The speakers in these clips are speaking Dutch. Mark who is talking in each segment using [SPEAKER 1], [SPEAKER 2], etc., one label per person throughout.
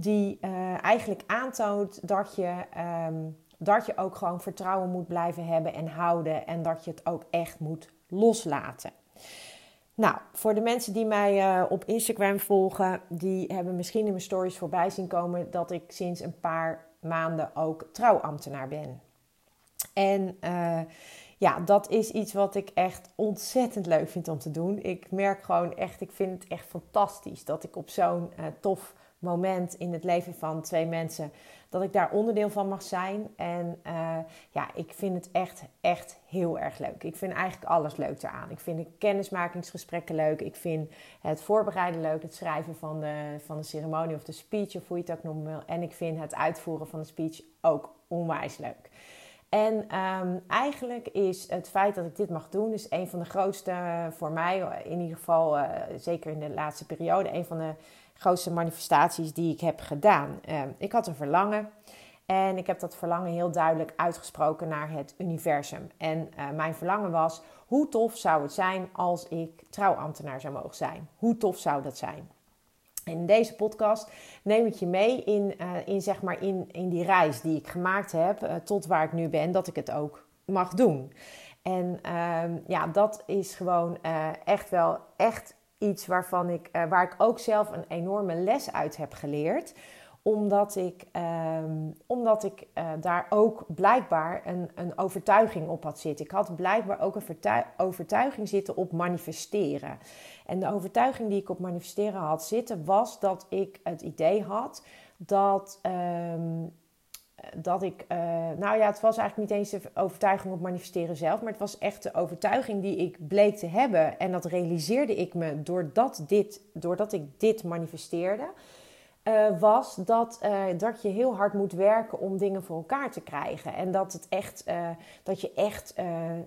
[SPEAKER 1] Die uh, eigenlijk aantoont dat je, um, dat je ook gewoon vertrouwen moet blijven hebben en houden. En dat je het ook echt moet loslaten. Nou, voor de mensen die mij uh, op Instagram volgen, die hebben misschien in mijn stories voorbij zien komen dat ik sinds een paar maanden ook trouwambtenaar ben. En uh, ja, dat is iets wat ik echt ontzettend leuk vind om te doen. Ik merk gewoon echt, ik vind het echt fantastisch dat ik op zo'n tof moment in het leven van twee mensen, dat ik daar onderdeel van mag zijn. En uh, ja, ik vind het echt, echt heel erg leuk. Ik vind eigenlijk alles leuk eraan. Ik vind de kennismakingsgesprekken leuk. Ik vind het voorbereiden leuk, het schrijven van de, van de ceremonie of de speech, of hoe je het ook noemen wil. En ik vind het uitvoeren van de speech ook onwijs leuk. En um, eigenlijk is het feit dat ik dit mag doen, dus een van de grootste voor mij, in ieder geval uh, zeker in de laatste periode, een van de grootste manifestaties die ik heb gedaan. Uh, ik had een verlangen en ik heb dat verlangen heel duidelijk uitgesproken naar het universum. En uh, mijn verlangen was: hoe tof zou het zijn als ik trouwambtenaar zou mogen zijn? Hoe tof zou dat zijn? in deze podcast neem ik je mee in, uh, in, zeg maar in, in die reis die ik gemaakt heb uh, tot waar ik nu ben, dat ik het ook mag doen. En uh, ja, dat is gewoon echt wel echt iets waarvan ik, waar ik ook zelf een enorme les uit heb geleerd omdat ik, um, omdat ik uh, daar ook blijkbaar een, een overtuiging op had zitten. Ik had blijkbaar ook een overtuiging zitten op manifesteren. En de overtuiging die ik op manifesteren had zitten was dat ik het idee had dat. Um, dat ik, uh, nou ja, het was eigenlijk niet eens de overtuiging op manifesteren zelf, maar het was echt de overtuiging die ik bleek te hebben. En dat realiseerde ik me doordat, dit, doordat ik dit manifesteerde uh, was dat, uh, dat je heel hard moet werken om dingen voor elkaar te krijgen. En dat, het echt, dat, je echt,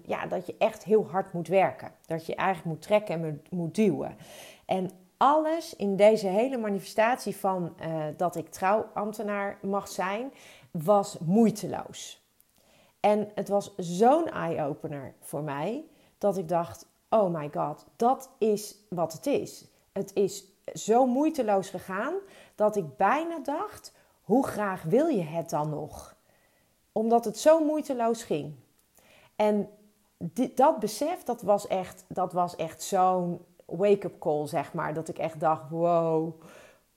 [SPEAKER 1] ja, dat je echt heel hard moet werken. Dat je eigenlijk moet trekken en moet duwen. En alles in deze hele manifestatie van dat ik trouwambtenaar mag zijn, was moeiteloos. En het was zo'n eye-opener voor mij dat ik dacht: oh my god, dat is wat het is. Het is zo moeiteloos gegaan dat ik bijna dacht: hoe graag wil je het dan nog? Omdat het zo moeiteloos ging. En dat besef, dat was echt, dat was echt zo'n wake-up call, zeg maar. Dat ik echt dacht: wow,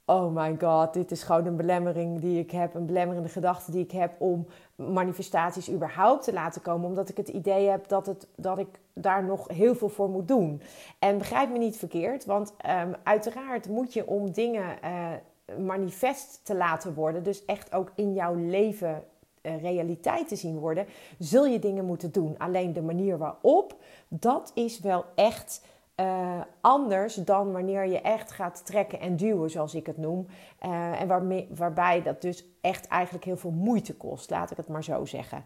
[SPEAKER 1] oh my god, dit is gewoon een belemmering die ik heb, een belemmerende gedachte die ik heb om manifestaties überhaupt te laten komen, omdat ik het idee heb dat, het, dat ik daar nog heel veel voor moet doen. En begrijp me niet verkeerd, want um, uiteraard moet je om dingen uh, manifest te laten worden, dus echt ook in jouw leven uh, realiteit te zien worden, zul je dingen moeten doen. Alleen de manier waarop, dat is wel echt uh, anders dan wanneer je echt gaat trekken en duwen, zoals ik het noem. Uh, en waarbij dat dus echt eigenlijk heel veel moeite kost, laat ik het maar zo zeggen.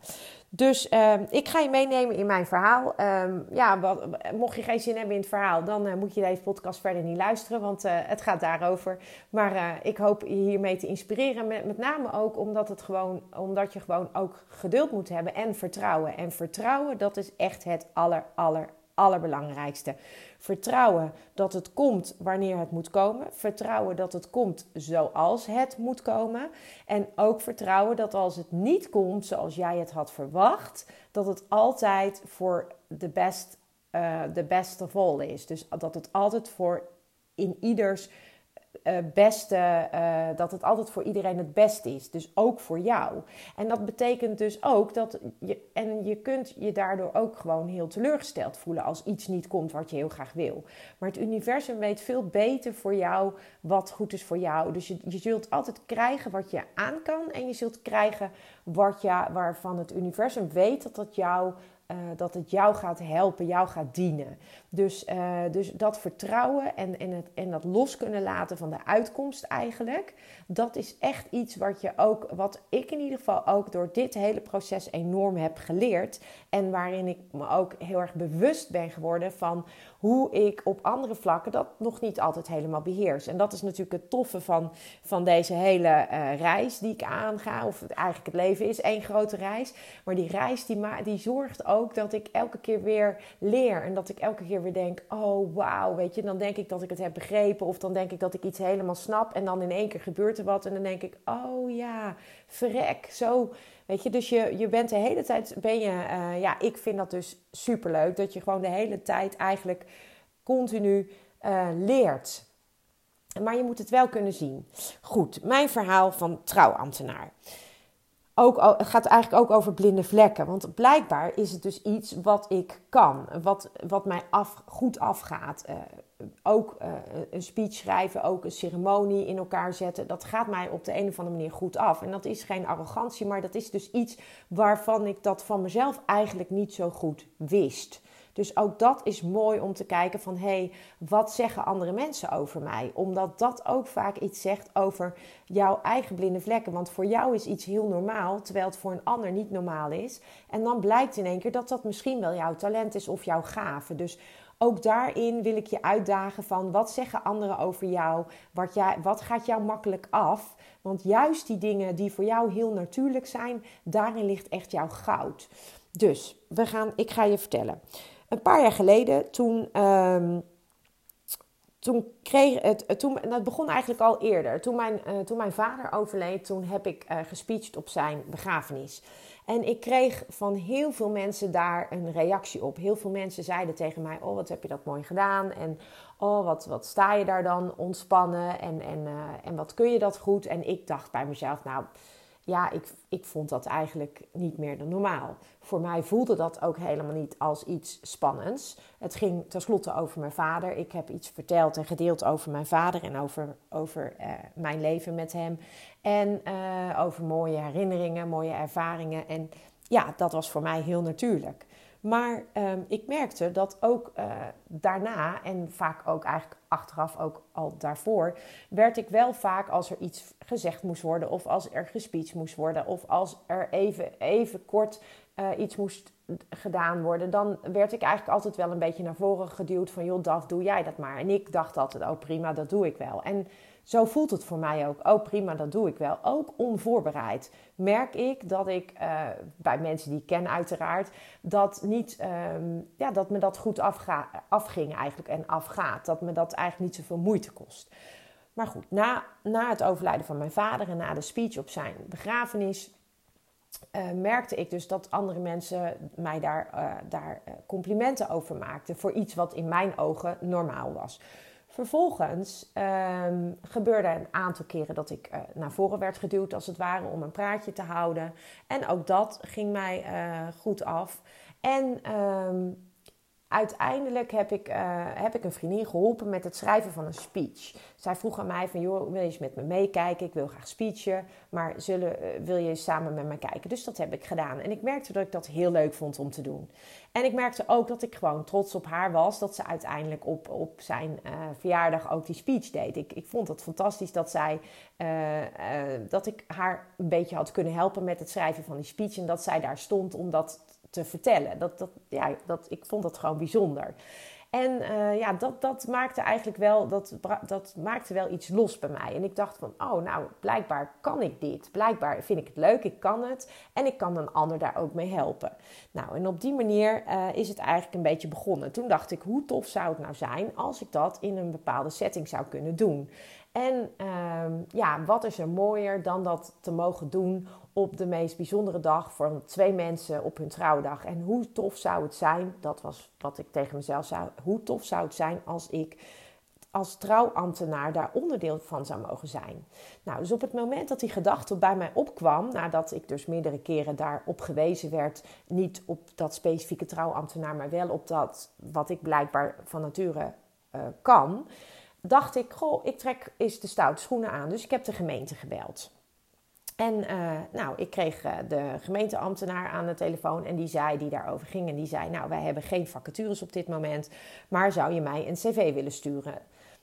[SPEAKER 1] Dus uh, ik ga je meenemen in mijn verhaal. Um, ja, mocht je geen zin hebben in het verhaal, dan uh, moet je deze podcast verder niet luisteren, want het gaat daarover. Maar ik hoop je hiermee te inspireren, met, met name ook omdat, het gewoon, omdat je gewoon ook geduld moet hebben en vertrouwen. En vertrouwen, dat is echt het aller, aller, allerbelangrijkste. Vertrouwen dat het komt wanneer het moet komen. Vertrouwen dat het komt zoals het moet komen. En ook vertrouwen dat als het niet komt zoals jij het had verwacht, dat het altijd voor de best, uh, best of all is. Dus dat het altijd voor in ieders uh, beste, uh, dat het altijd voor iedereen het beste is. Dus ook voor jou. En dat betekent dus ook dat je, en je kunt je daardoor ook gewoon heel teleurgesteld voelen als iets niet komt wat je heel graag wil. Maar het universum weet veel beter voor jou wat goed is voor jou. Dus je, je zult altijd krijgen wat je aan kan en je zult krijgen wat je, waarvan het universum weet dat dat jou uh, dat het jou gaat helpen, jou gaat dienen. Dus, uh, dus dat vertrouwen en, en, het, en dat los kunnen laten van de uitkomst eigenlijk, dat is echt iets wat je ook, wat ik in ieder geval ook door dit hele proces enorm heb geleerd. En waarin ik me ook heel erg bewust ben geworden van hoe ik op andere vlakken dat nog niet altijd helemaal beheers. En dat is natuurlijk het toffe van, van deze hele uh, reis die ik aanga. Of eigenlijk het leven is één grote reis. Maar die reis die, die zorgt ook dat ik elke keer weer leer. En dat ik elke keer weer denk, oh wauw, weet je. Dan denk ik dat ik het heb begrepen. Of dan denk ik dat ik iets helemaal snap. En dan in één keer gebeurt er wat. En dan denk ik, oh ja, verrek. Zo, weet je. Dus je, je bent de hele tijd, ben je, uh, ja, ik vind dat dus superleuk. Dat je gewoon de hele tijd eigenlijk continu uh, leert. Maar je moet het wel kunnen zien. Goed, mijn verhaal van trouwambtenaar. Ook, het gaat eigenlijk ook over blinde vlekken. Want blijkbaar is het dus iets wat ik kan. Wat, wat mij af, goed afgaat. Uh, ook uh, een speech schrijven, ook een ceremonie in elkaar zetten. Dat gaat mij op de een of andere manier goed af. En dat is geen arrogantie, maar dat is dus iets waarvan ik dat van mezelf eigenlijk niet zo goed wist. Dus ook dat is mooi om te kijken van hé, hey, wat zeggen andere mensen over mij? Omdat dat ook vaak iets zegt over jouw eigen blinde vlekken. Want voor jou is iets heel normaal, terwijl het voor een ander niet normaal is. En dan blijkt in één keer dat dat misschien wel jouw talent is of jouw gave. Dus ook daarin wil ik je uitdagen van wat zeggen anderen over jou? Wat, jij, wat gaat jou makkelijk af? Want juist die dingen die voor jou heel natuurlijk zijn, daarin ligt echt jouw goud. Dus we gaan, ik ga je vertellen een paar jaar geleden, toen, um, toen kreeg het, toen, dat begon eigenlijk al eerder. Toen mijn, uh, toen mijn vader overleed, toen heb ik uh, gespeecht op zijn begrafenis. En ik kreeg van heel veel mensen daar een reactie op. Heel veel mensen zeiden tegen mij: Oh, wat heb je dat mooi gedaan? En oh, wat, wat sta je daar dan ontspannen? En, en, en wat kun je dat goed? En ik dacht bij mezelf: Nou ja, ik, ik vond dat eigenlijk niet meer dan normaal. Voor mij voelde dat ook helemaal niet als iets spannends. Het ging tenslotte over mijn vader. Ik heb iets verteld en gedeeld over mijn vader en over, over uh, mijn leven met hem. En uh, over mooie herinneringen, mooie ervaringen. En ja, dat was voor mij heel natuurlijk. Maar um, ik merkte dat ook uh, daarna, en vaak ook eigenlijk achteraf ook al daarvoor, werd ik wel vaak als er iets gezegd moest worden, of als er gespeecht moest worden, of als er even, even kort uh, iets moest gedaan worden, dan werd ik eigenlijk altijd wel een beetje naar voren geduwd van joh, Daf, doe jij dat maar. En ik dacht altijd, oh prima, dat doe ik wel. En zo voelt het voor mij ook. Oh prima, dat doe ik wel. Ook onvoorbereid merk ik dat ik uh, bij mensen die ik ken uiteraard, dat, niet, um, ja, dat me dat goed afging eigenlijk en afgaat. Dat me dat eigenlijk niet zoveel moeite kost. Maar goed, na, na het overlijden van mijn vader en na de speech op zijn begrafenis... Uh, merkte ik dus dat andere mensen mij daar, uh, daar complimenten over maakten voor iets wat in mijn ogen normaal was. Vervolgens um, gebeurde een aantal keren dat ik uh, naar voren werd geduwd, als het ware, om een praatje te houden. En ook dat ging mij uh, goed af. En um, uiteindelijk heb ik, uh, heb ik een vriendin geholpen met het schrijven van een speech. Zij vroeg aan mij van, joh, wil je eens met me meekijken? Ik wil graag speechen, maar zullen, uh, wil je samen met me kijken? Dus dat heb ik gedaan. En ik merkte dat ik dat heel leuk vond om te doen. En ik merkte ook dat ik gewoon trots op haar was, dat ze uiteindelijk op, op zijn uh, verjaardag ook die speech deed. Ik, ik vond het fantastisch dat zij, dat ik haar een beetje had kunnen helpen met het schrijven van die speech. En dat zij daar stond om dat te vertellen. Dat, dat, ja, dat, ik vond dat gewoon bijzonder. En uh, ja, dat, dat maakte eigenlijk wel, dat, dat maakte wel iets los bij mij. En ik dacht van, oh nou, blijkbaar kan ik dit. Blijkbaar vind ik het leuk, ik kan het. En ik kan een ander daar ook mee helpen. Nou, en op die manier uh, is het eigenlijk een beetje begonnen. Toen dacht ik, hoe tof zou het nou zijn als ik dat in een bepaalde setting zou kunnen doen. En uh, ja, wat is er mooier dan dat te mogen doen op de meest bijzondere dag voor twee mensen op hun trouwdag. En hoe tof zou het zijn, dat was wat ik tegen mezelf zei, hoe tof zou het zijn als ik als trouwambtenaar daar onderdeel van zou mogen zijn. Nou, dus op het moment dat die gedachte bij mij opkwam, nadat ik dus meerdere keren daarop gewezen werd, niet op dat specifieke trouwambtenaar, maar wel op dat wat ik blijkbaar van nature uh, kan, dacht ik, goh, ik trek eens de stoute schoenen aan. Dus ik heb de gemeente gebeld. En uh, nou, ik kreeg uh, de gemeenteambtenaar aan de telefoon en die zei, die daarover ging, en die zei, nou, wij hebben geen vacatures op dit moment, maar zou je mij een cv willen sturen?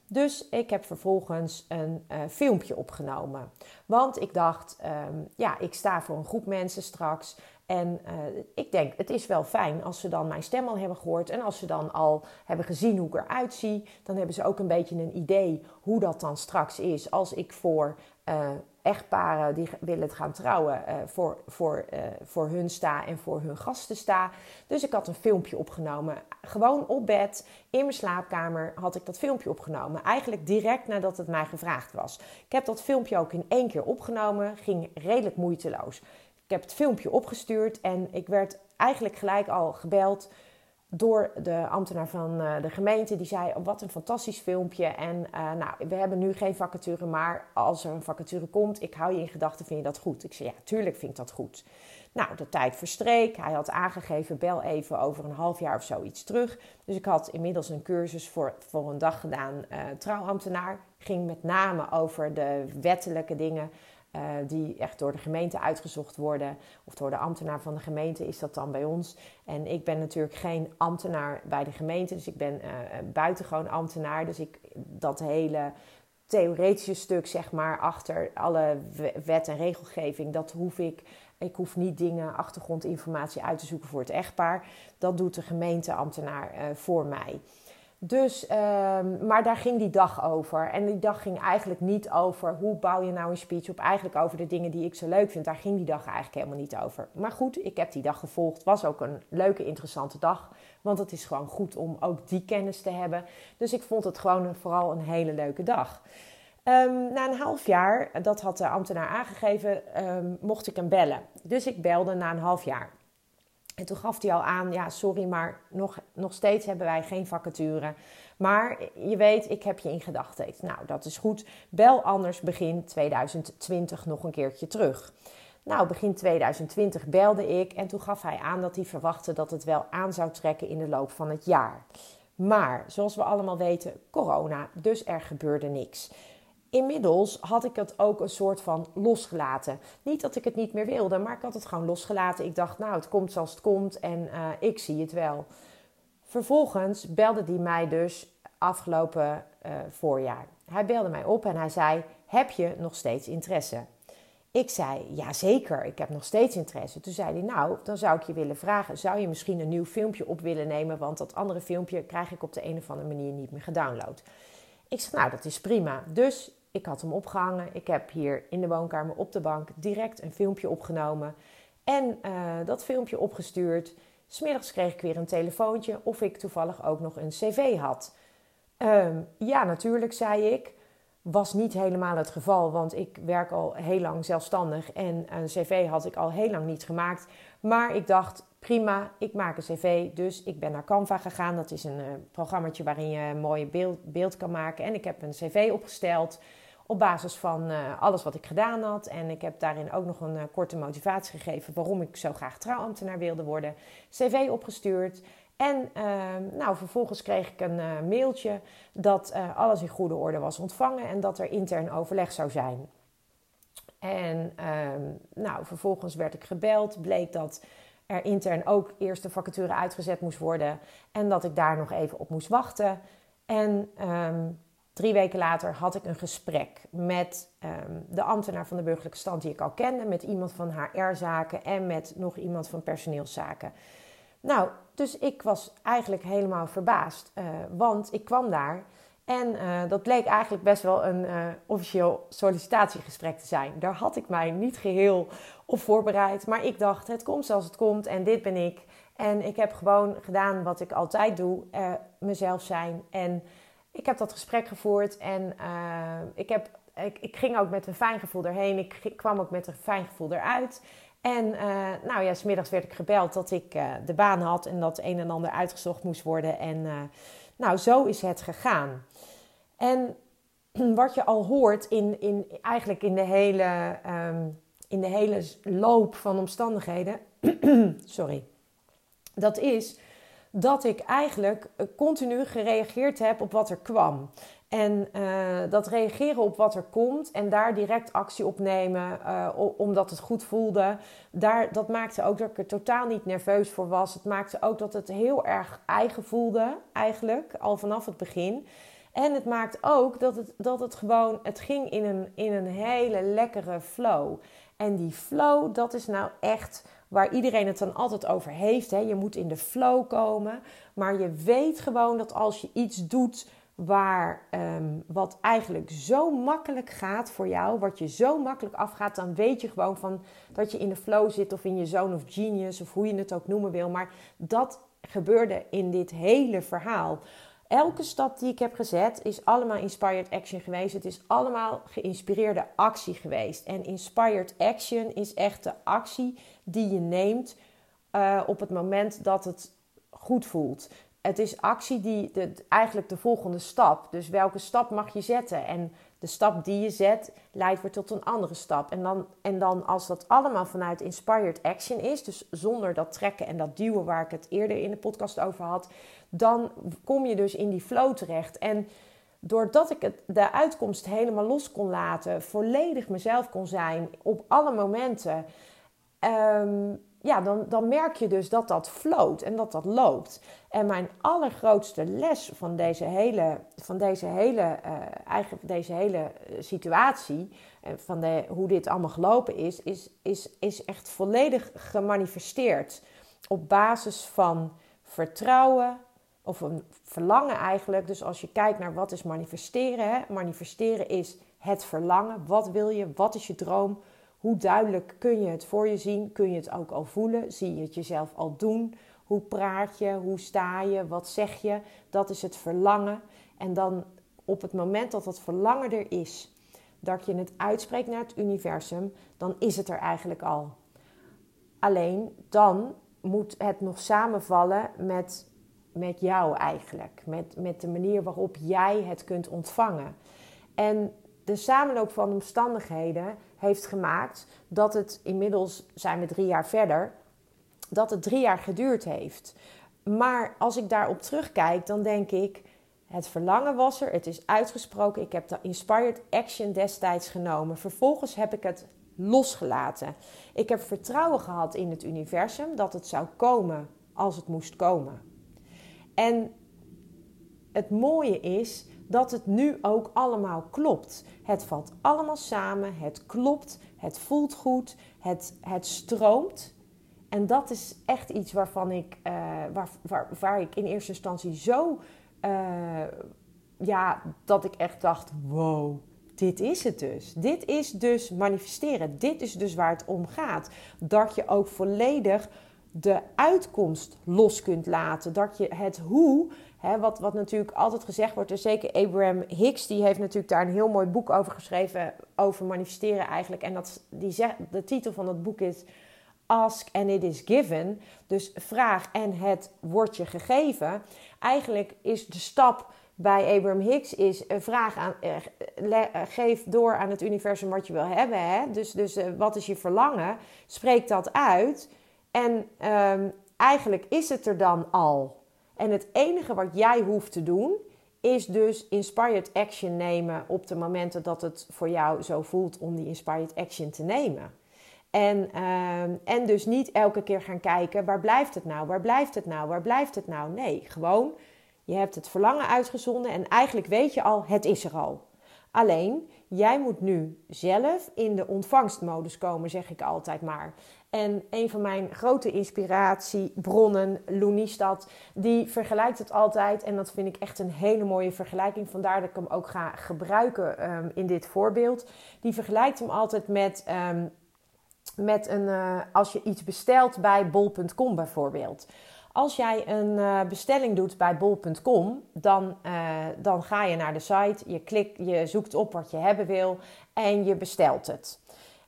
[SPEAKER 1] Dus ik heb vervolgens een uh, filmpje opgenomen. Want ik dacht, um, ja, ik sta voor een groep mensen straks. En uh, ik denk, het is wel fijn als ze dan mijn stem al hebben gehoord. En als ze dan al hebben gezien hoe ik eruit zie. Dan hebben ze ook een beetje een idee hoe dat dan straks is. Als ik voor uh, echtparen die willen gaan trouwen, uh, voor, voor, voor hun sta en voor hun gasten sta. Dus ik had een filmpje opgenomen. Gewoon op bed, in mijn slaapkamer, had ik dat filmpje opgenomen. Eigenlijk direct nadat het mij gevraagd was. Ik heb dat filmpje ook in één keer opgenomen, ging redelijk moeiteloos. Ik heb het filmpje opgestuurd en ik werd eigenlijk gelijk al gebeld door de ambtenaar van uh, de gemeente. Die zei: oh, Wat een fantastisch filmpje. En uh, nou, we hebben nu geen vacature, maar als er een vacature komt, ik hou je in gedachten, vind je dat goed? Ik zei: Ja, tuurlijk vind ik dat goed. Nou, de tijd verstreek. Hij had aangegeven: bel even over een half jaar of zoiets terug. Dus ik had inmiddels een cursus voor, voor een dag gedaan, uh, trouwambtenaar. Ging met name over de wettelijke dingen. Uh, die echt door de gemeente uitgezocht worden. Of door de ambtenaar van de gemeente is dat dan bij ons. En ik ben natuurlijk geen ambtenaar bij de gemeente. Dus ik ben uh, buitengewoon ambtenaar. Dus ik, dat hele theoretische stuk, zeg maar, achter alle wet en regelgeving, dat hoef ik. Ik hoef niet dingen, achtergrondinformatie uit te zoeken voor het echtpaar. Dat doet de gemeenteambtenaar uh, voor mij. Dus, um, maar daar ging die dag over. En die dag ging eigenlijk niet over hoe bouw je nou een speech op. Eigenlijk over de dingen die ik zo leuk vind. Daar ging die dag eigenlijk helemaal niet over. Maar goed, ik heb die dag gevolgd. Was ook een leuke, interessante dag. Want het is gewoon goed om ook die kennis te hebben. Dus ik vond het gewoon vooral een hele leuke dag. Um, na een half jaar, dat had de ambtenaar aangegeven, um, mocht ik hem bellen. Dus ik belde na een half jaar. En toen gaf hij al aan, ja, sorry, maar nog, nog steeds hebben wij geen vacature. Maar je weet, ik heb je in gedachten. Nou, dat is goed. Bel anders begin 2020 nog een keertje terug. Nou, begin 2020 belde ik en toen gaf hij aan dat hij verwachtte dat het wel aan zou trekken in de loop van het jaar. Maar, zoals we allemaal weten, corona, dus er gebeurde niks. Inmiddels had ik het ook een soort van losgelaten. Niet dat ik het niet meer wilde, maar ik had het gewoon losgelaten. Ik dacht, nou, het komt zoals het komt en uh, ik zie het wel. Vervolgens belde hij mij dus afgelopen uh, voorjaar. Hij belde mij op en hij zei: Heb je nog steeds interesse? Ik zei: Ja, zeker, ik heb nog steeds interesse. Toen zei hij: Nou, dan zou ik je willen vragen: zou je misschien een nieuw filmpje op willen nemen? Want dat andere filmpje krijg ik op de een of andere manier niet meer gedownload. Ik zei: Nou, dat is prima. Dus ik had hem opgehangen. Ik heb hier in de woonkamer op de bank direct een filmpje opgenomen. En uh, dat filmpje opgestuurd. Smiddags kreeg ik weer een telefoontje of ik toevallig ook nog een cv had. Um, ja, natuurlijk, zei ik. Was niet helemaal het geval, want ik werk al heel lang zelfstandig en een cv had ik al heel lang niet gemaakt. Maar ik dacht, prima, ik maak een cv. Dus ik ben naar Canva gegaan. Dat is een uh, waarin je een mooie beeld, beeld kan maken. En ik heb een cv opgesteld op basis van uh, alles wat ik gedaan had. En ik heb daarin ook nog een uh, korte motivatie gegeven waarom ik zo graag trouwambtenaar wilde worden. CV opgestuurd. En uh, nou, vervolgens kreeg ik een mailtje dat alles in goede orde was ontvangen en dat er intern overleg zou zijn. En ehm, nou, vervolgens werd ik gebeld, bleek dat er intern ook eerst de vacature uitgezet moest worden en dat ik daar nog even op moest wachten. En um, Drie weken later had ik een gesprek met um, de ambtenaar van de burgerlijke stand die ik al kende, met iemand van HR-zaken en met nog iemand van personeelszaken. Nou, dus ik was eigenlijk helemaal verbaasd, uh, want ik kwam daar en uh, dat bleek eigenlijk best wel een uh, officieel sollicitatiegesprek te zijn. Daar had ik mij niet geheel op voorbereid, maar ik dacht, het komt zoals het komt en dit ben ik. En ik heb gewoon gedaan wat ik altijd doe, mezelf zijn en ik heb dat gesprek gevoerd en uh, ik, heb, ik, ik, ging ook met een fijn gevoel erheen. Ik kwam ook met een fijn gevoel eruit. En uh, nou ja, smiddags werd ik gebeld dat ik de baan had en dat een en ander uitgezocht moest worden. En nou, zo is het gegaan. En wat je al hoort in, in, eigenlijk in de, hele, ehm, in de hele loop van omstandigheden, sorry, dat is dat ik eigenlijk continu gereageerd heb op wat er kwam. En uh, dat reageren op wat er komt en daar direct actie op nemen uh, omdat het goed voelde, daar, dat maakte ook dat ik er totaal niet nerveus voor was. Het maakte ook dat het heel erg eigen voelde, eigenlijk, al vanaf het begin. En het maakt ook dat het, dat het gewoon, het ging in een, in een hele lekkere flow. En die flow, dat is nou echt waar iedereen het dan altijd over heeft. Hè. Je moet in de flow komen. Maar je weet gewoon dat als je iets doet waar um, wat eigenlijk zo makkelijk gaat voor jou, wat je zo makkelijk afgaat, dan weet je gewoon van dat je in de flow zit of in je zone of genius of hoe je het ook noemen wil. Maar dat gebeurde in dit hele verhaal. Elke stap die ik heb gezet is allemaal inspired action geweest. Het is allemaal geïnspireerde actie geweest. En inspired action is echt de actie die je neemt uh, op het moment dat het goed voelt het is actie die de, eigenlijk de volgende stap. Dus welke stap mag je zetten? En de stap die je zet leidt weer tot een andere stap. En dan, en dan als dat allemaal vanuit inspired action is, dus zonder dat trekken en dat duwen waar ik het eerder in de podcast over had, dan kom je dus in die flow terecht. En doordat ik het, de uitkomst helemaal los kon laten, volledig mezelf kon zijn op alle momenten. Ehm, ja, dan, dan merk je dus dat dat floot en dat dat loopt. En mijn allergrootste les van deze hele, van deze hele, uh, eigen, deze hele eh, situatie, en uh, van de, hoe dit allemaal gelopen is, is, is, is echt volledig gemanifesteerd. Op basis van vertrouwen, of een verlangen eigenlijk. Dus als je kijkt naar wat is manifesteren, hè? manifesteren is het verlangen. Wat wil je? Wat is je droom? Hoe duidelijk kun je het voor je zien? Kun je het ook al voelen? Zie je het jezelf al doen? Hoe praat je? Hoe sta je? Wat zeg je? Dat is het verlangen. En dan op het moment dat dat verlangen er is, dat je het uitspreekt naar het universum, dan is het er eigenlijk al. Alleen dan moet het nog samenvallen met, met jou eigenlijk. Met, met de manier waarop jij het kunt ontvangen. En de samenloop van omstandigheden heeft gemaakt dat het inmiddels zijn we drie jaar verder, dat het drie jaar geduurd heeft. Maar als ik daarop terugkijk, dan denk ik, het verlangen was er, het is uitgesproken, ik heb de inspired action destijds genomen. Vervolgens heb ik het losgelaten. Ik heb vertrouwen gehad in het universum dat het zou komen als het moest komen. En het mooie is dat het nu ook allemaal klopt. Het valt allemaal samen, het klopt, het voelt goed, het, het stroomt. En dat is echt iets waarvan ik, uh, waar, waar, waar ik in eerste instantie zo, uh, ja, dat ik echt dacht: wow, dit is het dus. Dit is dus manifesteren. Dit is dus waar het om gaat. Dat je ook volledig de uitkomst los kunt laten. Dat je het hoe wat, wat natuurlijk altijd gezegd wordt, dus zeker Abraham Hicks, die heeft natuurlijk daar een heel mooi boek over geschreven, over manifesteren eigenlijk. En dat, die zegt, de titel van dat boek is Ask and it is given. Dus vraag en het wordt je gegeven. Eigenlijk is de stap bij Abraham Hicks is een vraag aan, eh, eh, geef door aan het universum wat je wil hebben. Hè? Dus, dus eh, wat is je verlangen? Spreek dat uit. En ehm, eigenlijk is het er dan al. En het enige wat jij hoeft te doen, is dus inspired action nemen op de momenten dat het voor jou zo voelt om die inspired action te nemen. En, uh, en dus niet elke keer gaan kijken, waar blijft het nou, waar blijft het nou, waar blijft het nou? Nee, gewoon, je hebt het verlangen uitgezonden en eigenlijk weet je al, het is er al. Alleen, jij moet nu zelf in de ontvangstmodus komen, zeg ik altijd maar. En een van mijn grote inspiratiebronnen, Loenistad, die vergelijkt het altijd. En dat vind ik echt een hele mooie vergelijking. Vandaar dat ik hem ook ga gebruiken um, in dit voorbeeld. Die vergelijkt hem altijd met, um, met een, uh, als je iets bestelt bij bol.com bijvoorbeeld. Als jij een uh, bestelling doet bij bol.com, dan, uh, dan ga je naar de site, je, klikt, je zoekt op wat je hebben wil en je bestelt het.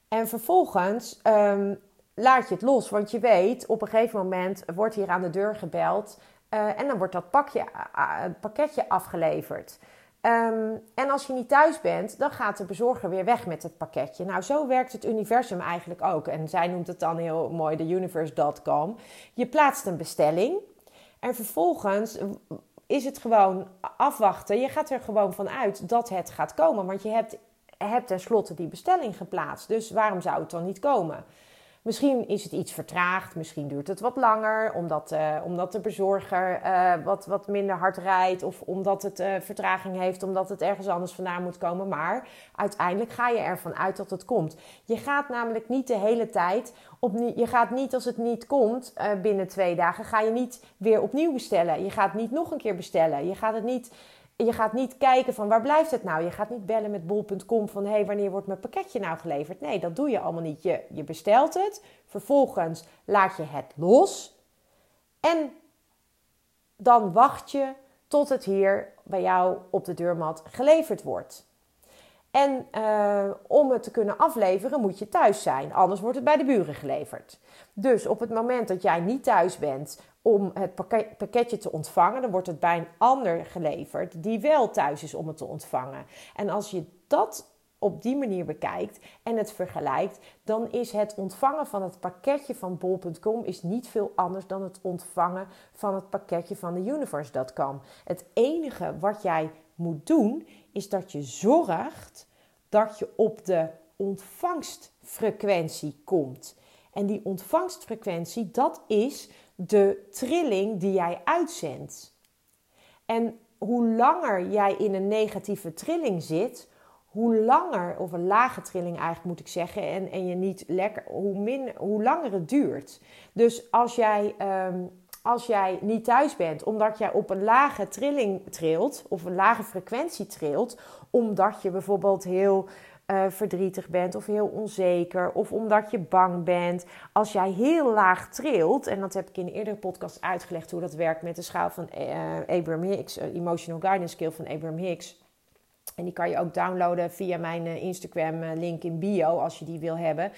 [SPEAKER 1] En vervolgens um, laat je het los. Want je weet, op een gegeven moment wordt hier aan de deur gebeld. Uh, en dan wordt dat pakje, pakketje afgeleverd. Ehm, en als je niet thuis bent, dan gaat de bezorger weer weg met het pakketje. Nou, zo werkt het universum eigenlijk ook. En zij noemt het dan heel mooi de universe.com. Je plaatst een bestelling en vervolgens is het gewoon afwachten. Je gaat er gewoon van uit dat het gaat komen, want je hebt, hebt tenslotte die bestelling geplaatst. Dus waarom zou het dan niet komen? Misschien is het iets vertraagd, misschien duurt het wat langer, omdat, uh, omdat de bezorger uh, wat, wat minder hard rijdt of omdat het uh, vertraging heeft, omdat het ergens anders vandaan moet komen. Maar uiteindelijk ga je ervan uit dat het komt. Je gaat namelijk niet de hele tijd, je gaat niet als het niet komt binnen twee dagen, ga je niet weer opnieuw bestellen. Je gaat niet nog een keer bestellen. Je gaat het niet je gaat niet kijken van waar blijft het nou? Je gaat niet bellen met bol.com van hé, hey, wanneer wordt mijn pakketje nou geleverd? Nee, dat doe je allemaal niet. Je, je bestelt het, vervolgens laat je het los en dan wacht je tot het hier bij jou op de deurmat geleverd wordt. En uh, om het te kunnen afleveren moet je thuis zijn, anders wordt het bij de buren geleverd. Dus op het moment dat jij niet thuis bent om het pakketje te ontvangen, dan wordt het bij een ander geleverd die wel thuis is om het te ontvangen. En als je dat op die manier bekijkt en het vergelijkt, dan is het ontvangen van het pakketje van bol.com is niet veel anders dan het ontvangen van het pakketje van de universe.com. Het enige wat jij moet doen is dat je zorgt dat je op de ontvangstfrequentie komt. En die ontvangstfrequentie, dat is de trilling die jij uitzendt. En hoe langer jij in een negatieve trilling zit, hoe langer, of een lage trilling eigenlijk moet ik zeggen, en, en je niet lekker, hoe, min, hoe langer het duurt. Dus als jij, ehm, als jij niet thuis bent, omdat jij op een lage trilling trilt, of een lage frequentie trilt, omdat je bijvoorbeeld heel uh, verdrietig bent of heel onzeker of omdat je bang bent. Als jij heel laag trilt, en dat heb ik in een eerdere podcast uitgelegd hoe dat werkt met de schaal van uh, Abraham Hicks, uh, Emotional Guidance Skill van Abraham Hicks. En die kan je ook downloaden via mijn Instagram link in bio als je die wil hebben.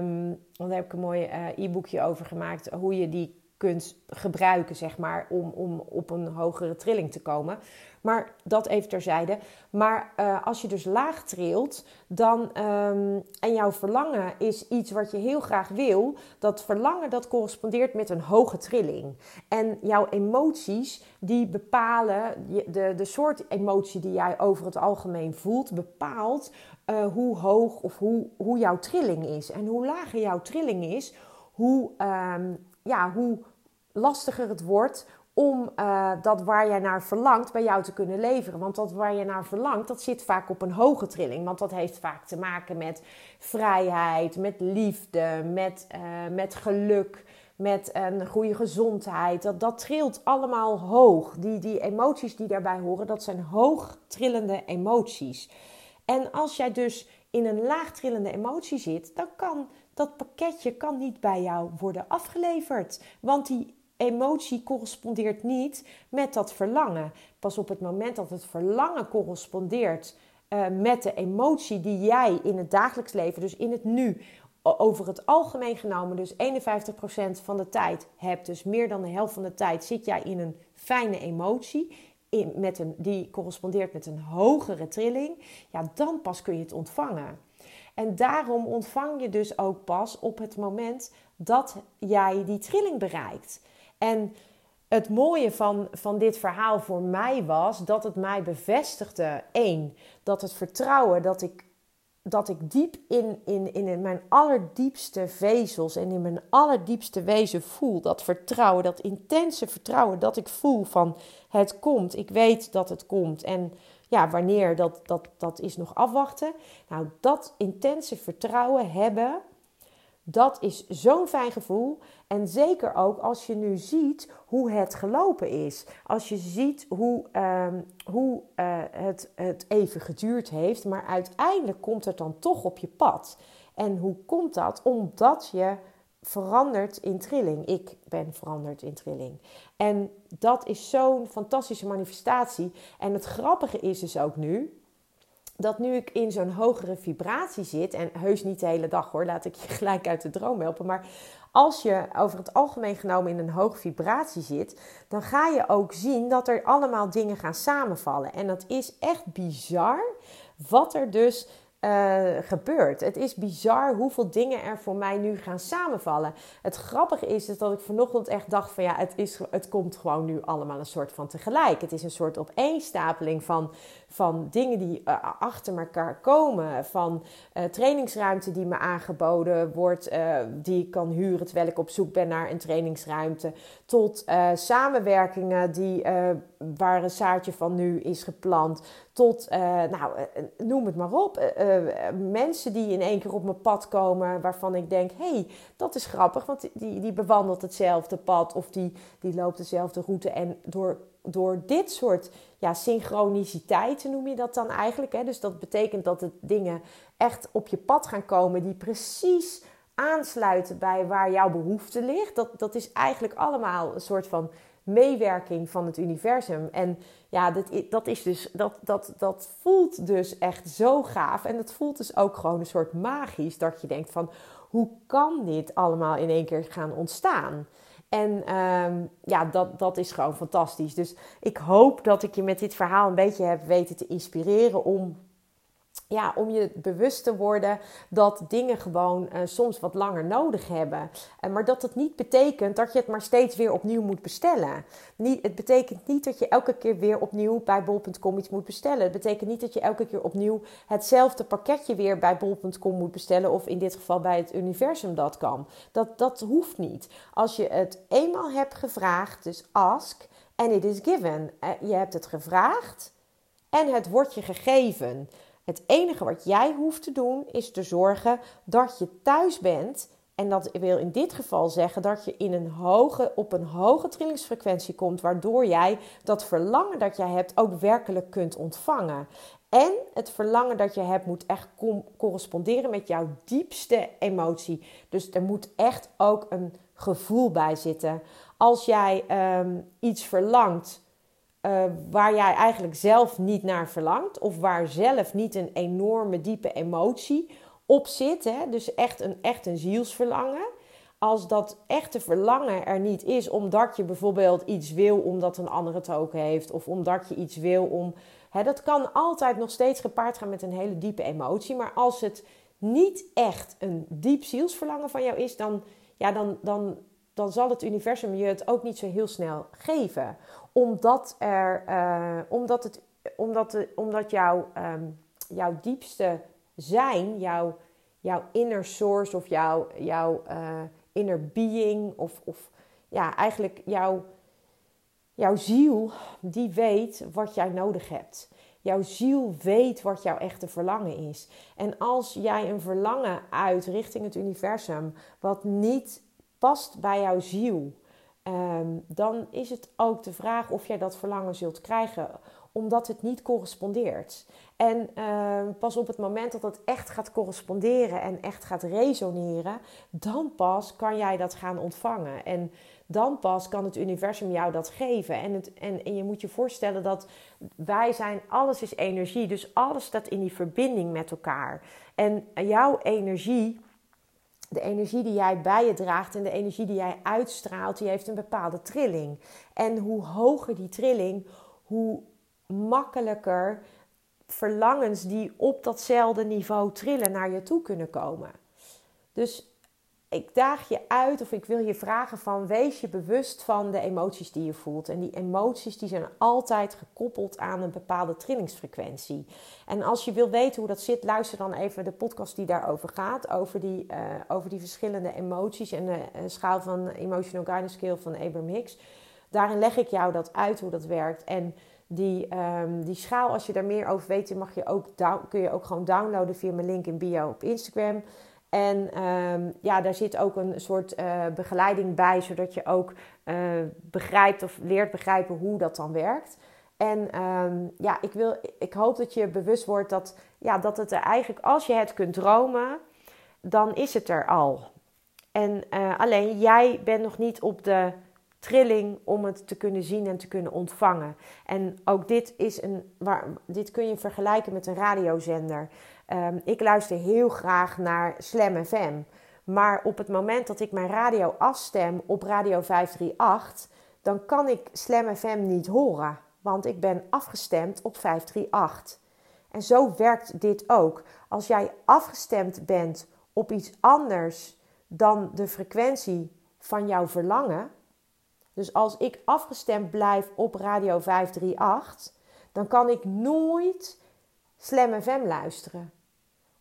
[SPEAKER 1] Um, want daar heb ik een mooi e-boekje over gemaakt hoe je die kunt gebruiken, zeg maar, om, om op een hogere trilling te komen. Maar dat even terzijde. Maar uh, als je dus laag trilt, dan, um, en jouw verlangen is iets wat je heel graag wil, dat verlangen dat correspondeert met een hoge trilling. En jouw emoties, die bepalen, de, de soort emotie die jij over het algemeen voelt, bepaalt uh, hoe hoog of hoe, hoe jouw trilling is. En hoe lager jouw trilling is, hoe, um, ja, hoe lastiger het wordt om uh, dat waar jij naar verlangt bij jou te kunnen leveren. Want dat waar je naar verlangt, dat zit vaak op een hoge trilling. Want dat heeft vaak te maken met vrijheid, met liefde, met, uh, met geluk, met een goede gezondheid. Dat, dat trilt allemaal hoog. Die, die emoties die daarbij horen, dat zijn hoog trillende emoties. En als jij dus in een laag trillende emotie zit, dan kan dat pakketje kan niet bij jou worden afgeleverd. Want die emotie correspondeert niet met dat verlangen. Pas op het moment dat het verlangen correspondeert uh, met de emotie die jij in het dagelijks leven, dus in het nu, over het algemeen genomen, dus 51% van de tijd hebt, dus meer dan de helft van de tijd zit jij in een fijne emotie. In, met een, die correspondeert met een hogere trilling, ja, dan pas kun je het ontvangen. En daarom ontvang je dus ook pas op het moment dat jij die trilling bereikt. En het mooie van, van dit verhaal voor mij was dat het mij bevestigde. één, dat het vertrouwen dat ik, dat ik diep in, in, in mijn allerdiepste vezels en in mijn allerdiepste wezen voel. Dat vertrouwen, dat intense vertrouwen dat ik voel van het komt. Ik weet dat het komt. En ja, wanneer, dat, dat, dat is nog afwachten. Nou, dat intense vertrouwen hebben dat is zo'n fijn gevoel. En zeker ook als je nu ziet hoe het gelopen is. Als je ziet hoe, uh, hoe uh, het, het even geduurd heeft. Maar uiteindelijk komt het dan toch op je pad. En hoe komt dat? Omdat je verandert in trilling. Ik ben veranderd in trilling. En dat is zo'n fantastische manifestatie. En het grappige is dus ook nu dat nu ik in zo'n hogere vibratie zit, en heus niet de hele dag hoor, laat ik je gelijk uit de droom helpen, maar als je over het algemeen genomen in een hoge vibratie zit, dan ga je ook zien dat er allemaal dingen gaan samenvallen. En dat is echt bizar wat er dus uh, gebeurt. Het is bizar hoeveel dingen er voor mij nu gaan samenvallen. Het grappige is, is dat ik vanochtend echt dacht van ja, het, is, het komt gewoon nu allemaal een soort van tegelijk. Het is een soort opeenstapeling van, van dingen die uh, achter elkaar komen. Van uh, trainingsruimte die me aangeboden wordt, die ik kan huren terwijl ik op zoek ben naar een trainingsruimte. Tot samenwerkingen die, waar een zaadje van nu is geplant tot, nou, eh, noem het maar op. Mensen die in één keer op mijn pad komen waarvan ik denk: hé, hey, dat is grappig, want die, die bewandelt hetzelfde pad of die, die loopt dezelfde route. En door, door dit soort ja, synchroniciteiten noem je dat dan eigenlijk. Hè? Dus dat betekent dat het dingen echt op je pad gaan komen die precies aansluiten bij waar jouw behoefte ligt. Dat, dat is eigenlijk allemaal een soort van meewerking van het universum. En ja, dat, dat, is dus, dat, dat, dat voelt dus echt zo gaaf. En dat voelt dus ook gewoon een soort magisch. Dat je denkt van, hoe kan dit allemaal in één keer gaan ontstaan? En ehm, ja, dat, dat is gewoon fantastisch. Dus ik hoop dat ik je met dit verhaal een beetje heb weten te inspireren om ja, om je bewust te worden dat dingen gewoon uh, soms wat langer nodig hebben. Uh, maar dat het niet betekent dat je het maar steeds weer opnieuw moet bestellen. Niet, het betekent niet dat je elke keer weer opnieuw bij bol.com iets moet bestellen. Het betekent niet dat je elke keer opnieuw hetzelfde pakketje weer bij bol.com moet bestellen. Of in dit geval bij het universum dat kan. Dat, dat hoeft niet. Als je het eenmaal hebt gevraagd, dus ask and it is given. Uh, je hebt het gevraagd en het wordt je gegeven. Het enige wat jij hoeft te doen is te zorgen dat je thuis bent. En dat wil in dit geval zeggen dat je in een hoge, op een hoge trillingsfrequentie komt, waardoor jij dat verlangen dat jij hebt ook werkelijk kunt ontvangen. En het verlangen dat je hebt moet echt corresponderen met jouw diepste emotie. Dus er moet echt ook een gevoel bij zitten. Als jij um, iets verlangt uh, waar jij eigenlijk zelf niet naar verlangt, of waar zelf niet een enorme diepe emotie op zit, hè? dus echt een, echt een zielsverlangen. Als dat echte verlangen er niet is, omdat je bijvoorbeeld iets wil omdat een ander het ook heeft, of omdat je iets wil om. Hè, dat kan altijd nog steeds gepaard gaan met een hele diepe emotie. Maar als het niet echt een diep zielsverlangen van jou is, dan, ja, dan, dan, dan zal het universum je het ook niet zo heel snel geven omdat, er, uh, omdat, het, omdat, de, omdat jouw, um, jouw diepste zijn, jouw, jouw inner source of jouw, jouw uh, inner being, of, of ja, eigenlijk jouw, jouw ziel, die weet wat jij nodig hebt. Jouw ziel weet wat jouw echte verlangen is. En als jij een verlangen uit richting het universum, wat niet past bij jouw ziel, Ehm, dan is het ook de vraag of jij dat verlangen zult krijgen, omdat het niet correspondeert. En ehm, pas op het moment dat het echt gaat corresponderen en echt gaat resoneren, dan pas kan jij dat gaan ontvangen. En dan pas kan het universum jou dat geven. En, het, en, en je moet je voorstellen dat wij zijn, alles is energie, dus alles staat in die verbinding met elkaar. En jouw energie de energie die jij bij je draagt en de energie die jij uitstraalt, die heeft een bepaalde trilling. En hoe hoger die trilling, hoe makkelijker verlangens die op datzelfde niveau trillen naar je toe kunnen komen. Dus ik daag je uit of ik wil je vragen van wees je bewust van de emoties die je voelt. En die emoties die zijn altijd gekoppeld aan een bepaalde trillingsfrequentie. En als je wil weten hoe dat zit, luister dan even de podcast die daarover gaat. Over die, uh, over die verschillende emoties en de schaal van Emotional Guidance Scale van Abraham Hicks. Daarin leg ik jou dat uit hoe dat werkt. En die, um, die schaal, als je daar meer over weet, mag je ook kun je ook gewoon downloaden via mijn link in bio op Instagram. En um, ja, daar zit ook een soort uh, begeleiding bij, zodat je ook uh, begrijpt of leert begrijpen hoe dat dan werkt. En um, ja, ik, wil, ik hoop dat je bewust wordt dat, ja, dat het er eigenlijk, als je het kunt dromen, dan is het er al. En uh, alleen jij bent nog niet op de trilling om het te kunnen zien en te kunnen ontvangen. En ook dit, is een, waar, dit kun je vergelijken met een radiozender. Um, ik luister heel graag naar Slam FM. Maar op het moment dat ik mijn radio afstem op radio 538, dan kan ik Slam FM niet horen. Want ik ben afgestemd op 538. En zo werkt dit ook. Als jij afgestemd bent op iets anders dan de frequentie van jouw verlangen. Dus als ik afgestemd blijf op radio 538, dan kan ik nooit Slam FM luisteren.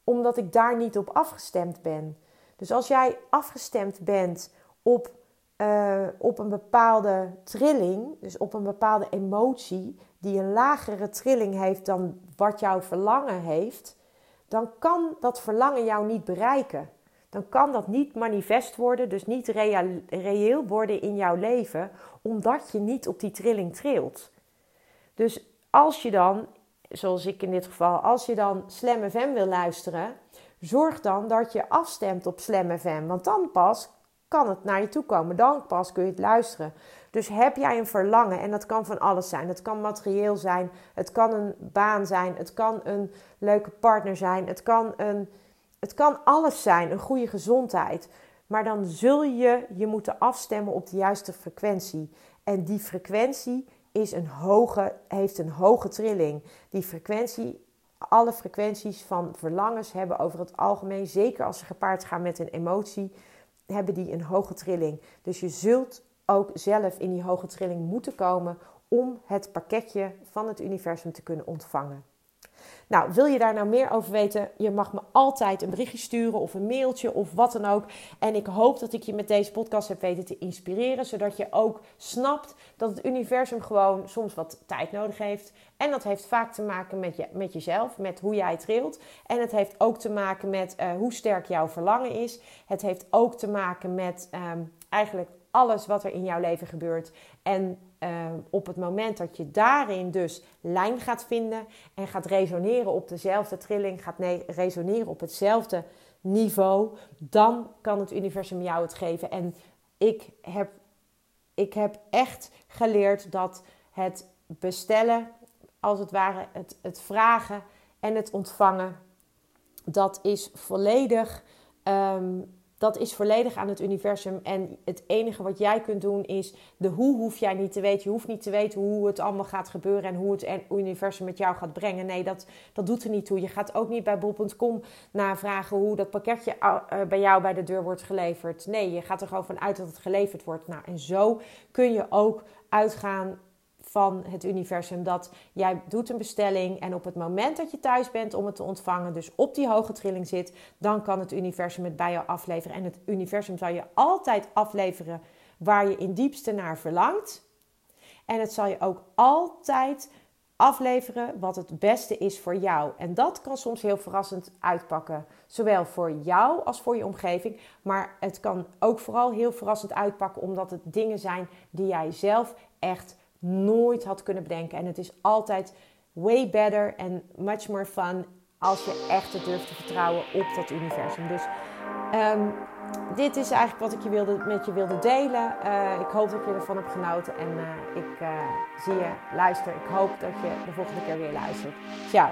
[SPEAKER 1] Omdat ik daar niet op afgestemd ben. Dus als jij afgestemd bent op, uh, op een bepaalde trilling, dus op een bepaalde emotie, die een lagere trilling heeft dan wat jouw verlangen heeft, dan kan dat verlangen jou niet bereiken. Dan kan dat niet manifest worden, dus niet reëel worden in jouw leven, omdat je niet op die trilling trilt. Dus als je dan, zoals ik in dit geval, als je dan Slam FM wil luisteren, zorg dan dat je afstemt op Slam FM. Want dan pas kan het naar je toe komen. Dan pas kun je het luisteren. Dus heb jij een verlangen, en dat kan van alles zijn. Het kan materieel zijn, het kan een baan zijn, het kan een leuke partner zijn, het kan, een, het kan alles zijn, een goede gezondheid. Maar dan zul je je moeten afstemmen op de juiste frequentie. En die frequentie is een hoge, heeft een hoge trilling. Die frequentie, alle frequenties van verlangens hebben over het algemeen, zeker als ze gepaard gaan met een emotie, hebben die een hoge trilling. Dus je zult ook zelf in die hoge trilling moeten komen om het pakketje van het universum te kunnen ontvangen. Nou, wil je daar nou meer over weten? Je mag me altijd een berichtje sturen of een mailtje of wat dan ook. En ik hoop dat ik je met deze podcast heb weten te inspireren, zodat je ook snapt dat het universum gewoon soms wat tijd nodig heeft. En dat heeft vaak te maken met, je, met jezelf, met hoe jij trilt. En het heeft ook te maken met uh, hoe sterk jouw verlangen is. Het heeft ook te maken met um, eigenlijk alles wat er in jouw leven gebeurt. En uh, op het moment dat je daarin dus lijn gaat vinden en gaat resoneren op dezelfde trilling, gaat resoneren op hetzelfde niveau, dan kan het universum jou het geven. En ik heb, ik heb echt geleerd dat het bestellen, als het ware, het, het vragen en het ontvangen, dat is volledig. Um, dat is volledig aan het universum. En het enige wat jij kunt doen is de hoe hoef jij niet te weten. Je hoeft niet te weten hoe het allemaal gaat gebeuren en hoe het universum met jou gaat brengen. Nee, dat, dat doet er niet toe. Je gaat ook niet bij bol.com navragen hoe dat pakketje eh, bij jou bij de deur wordt geleverd. Nee, je gaat er gewoon van uit dat het geleverd wordt. Nou, en zo kun je ook uitgaan van het universum. Dat jij doet een bestelling en op het moment dat je thuis bent om het te ontvangen, dus op die hoge trilling zit, dan kan het universum het bij jou afleveren. En het universum zal je altijd afleveren waar je in diepste naar verlangt. En het zal je ook altijd afleveren wat het beste is voor jou. En dat kan soms heel verrassend uitpakken. Zowel voor jou als voor je omgeving. Maar het kan ook vooral heel verrassend uitpakken omdat het dingen zijn die jij zelf echt nooit had kunnen bedenken. En het is altijd way better en much more fun als je echt durft te vertrouwen op dat universum. Dus um, dit is eigenlijk wat ik je wilde, met je wilde delen. Uh, ik hoop dat je ervan hebt genoten en uh, ik uh, zie je, luister. Ik hoop dat je de volgende keer weer luistert. Ciao.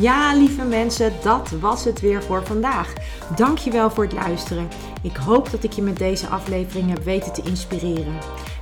[SPEAKER 1] Ja, lieve mensen, dat was het weer voor vandaag. Dankjewel voor het luisteren. Ik hoop dat ik je met deze aflevering heb weten te inspireren.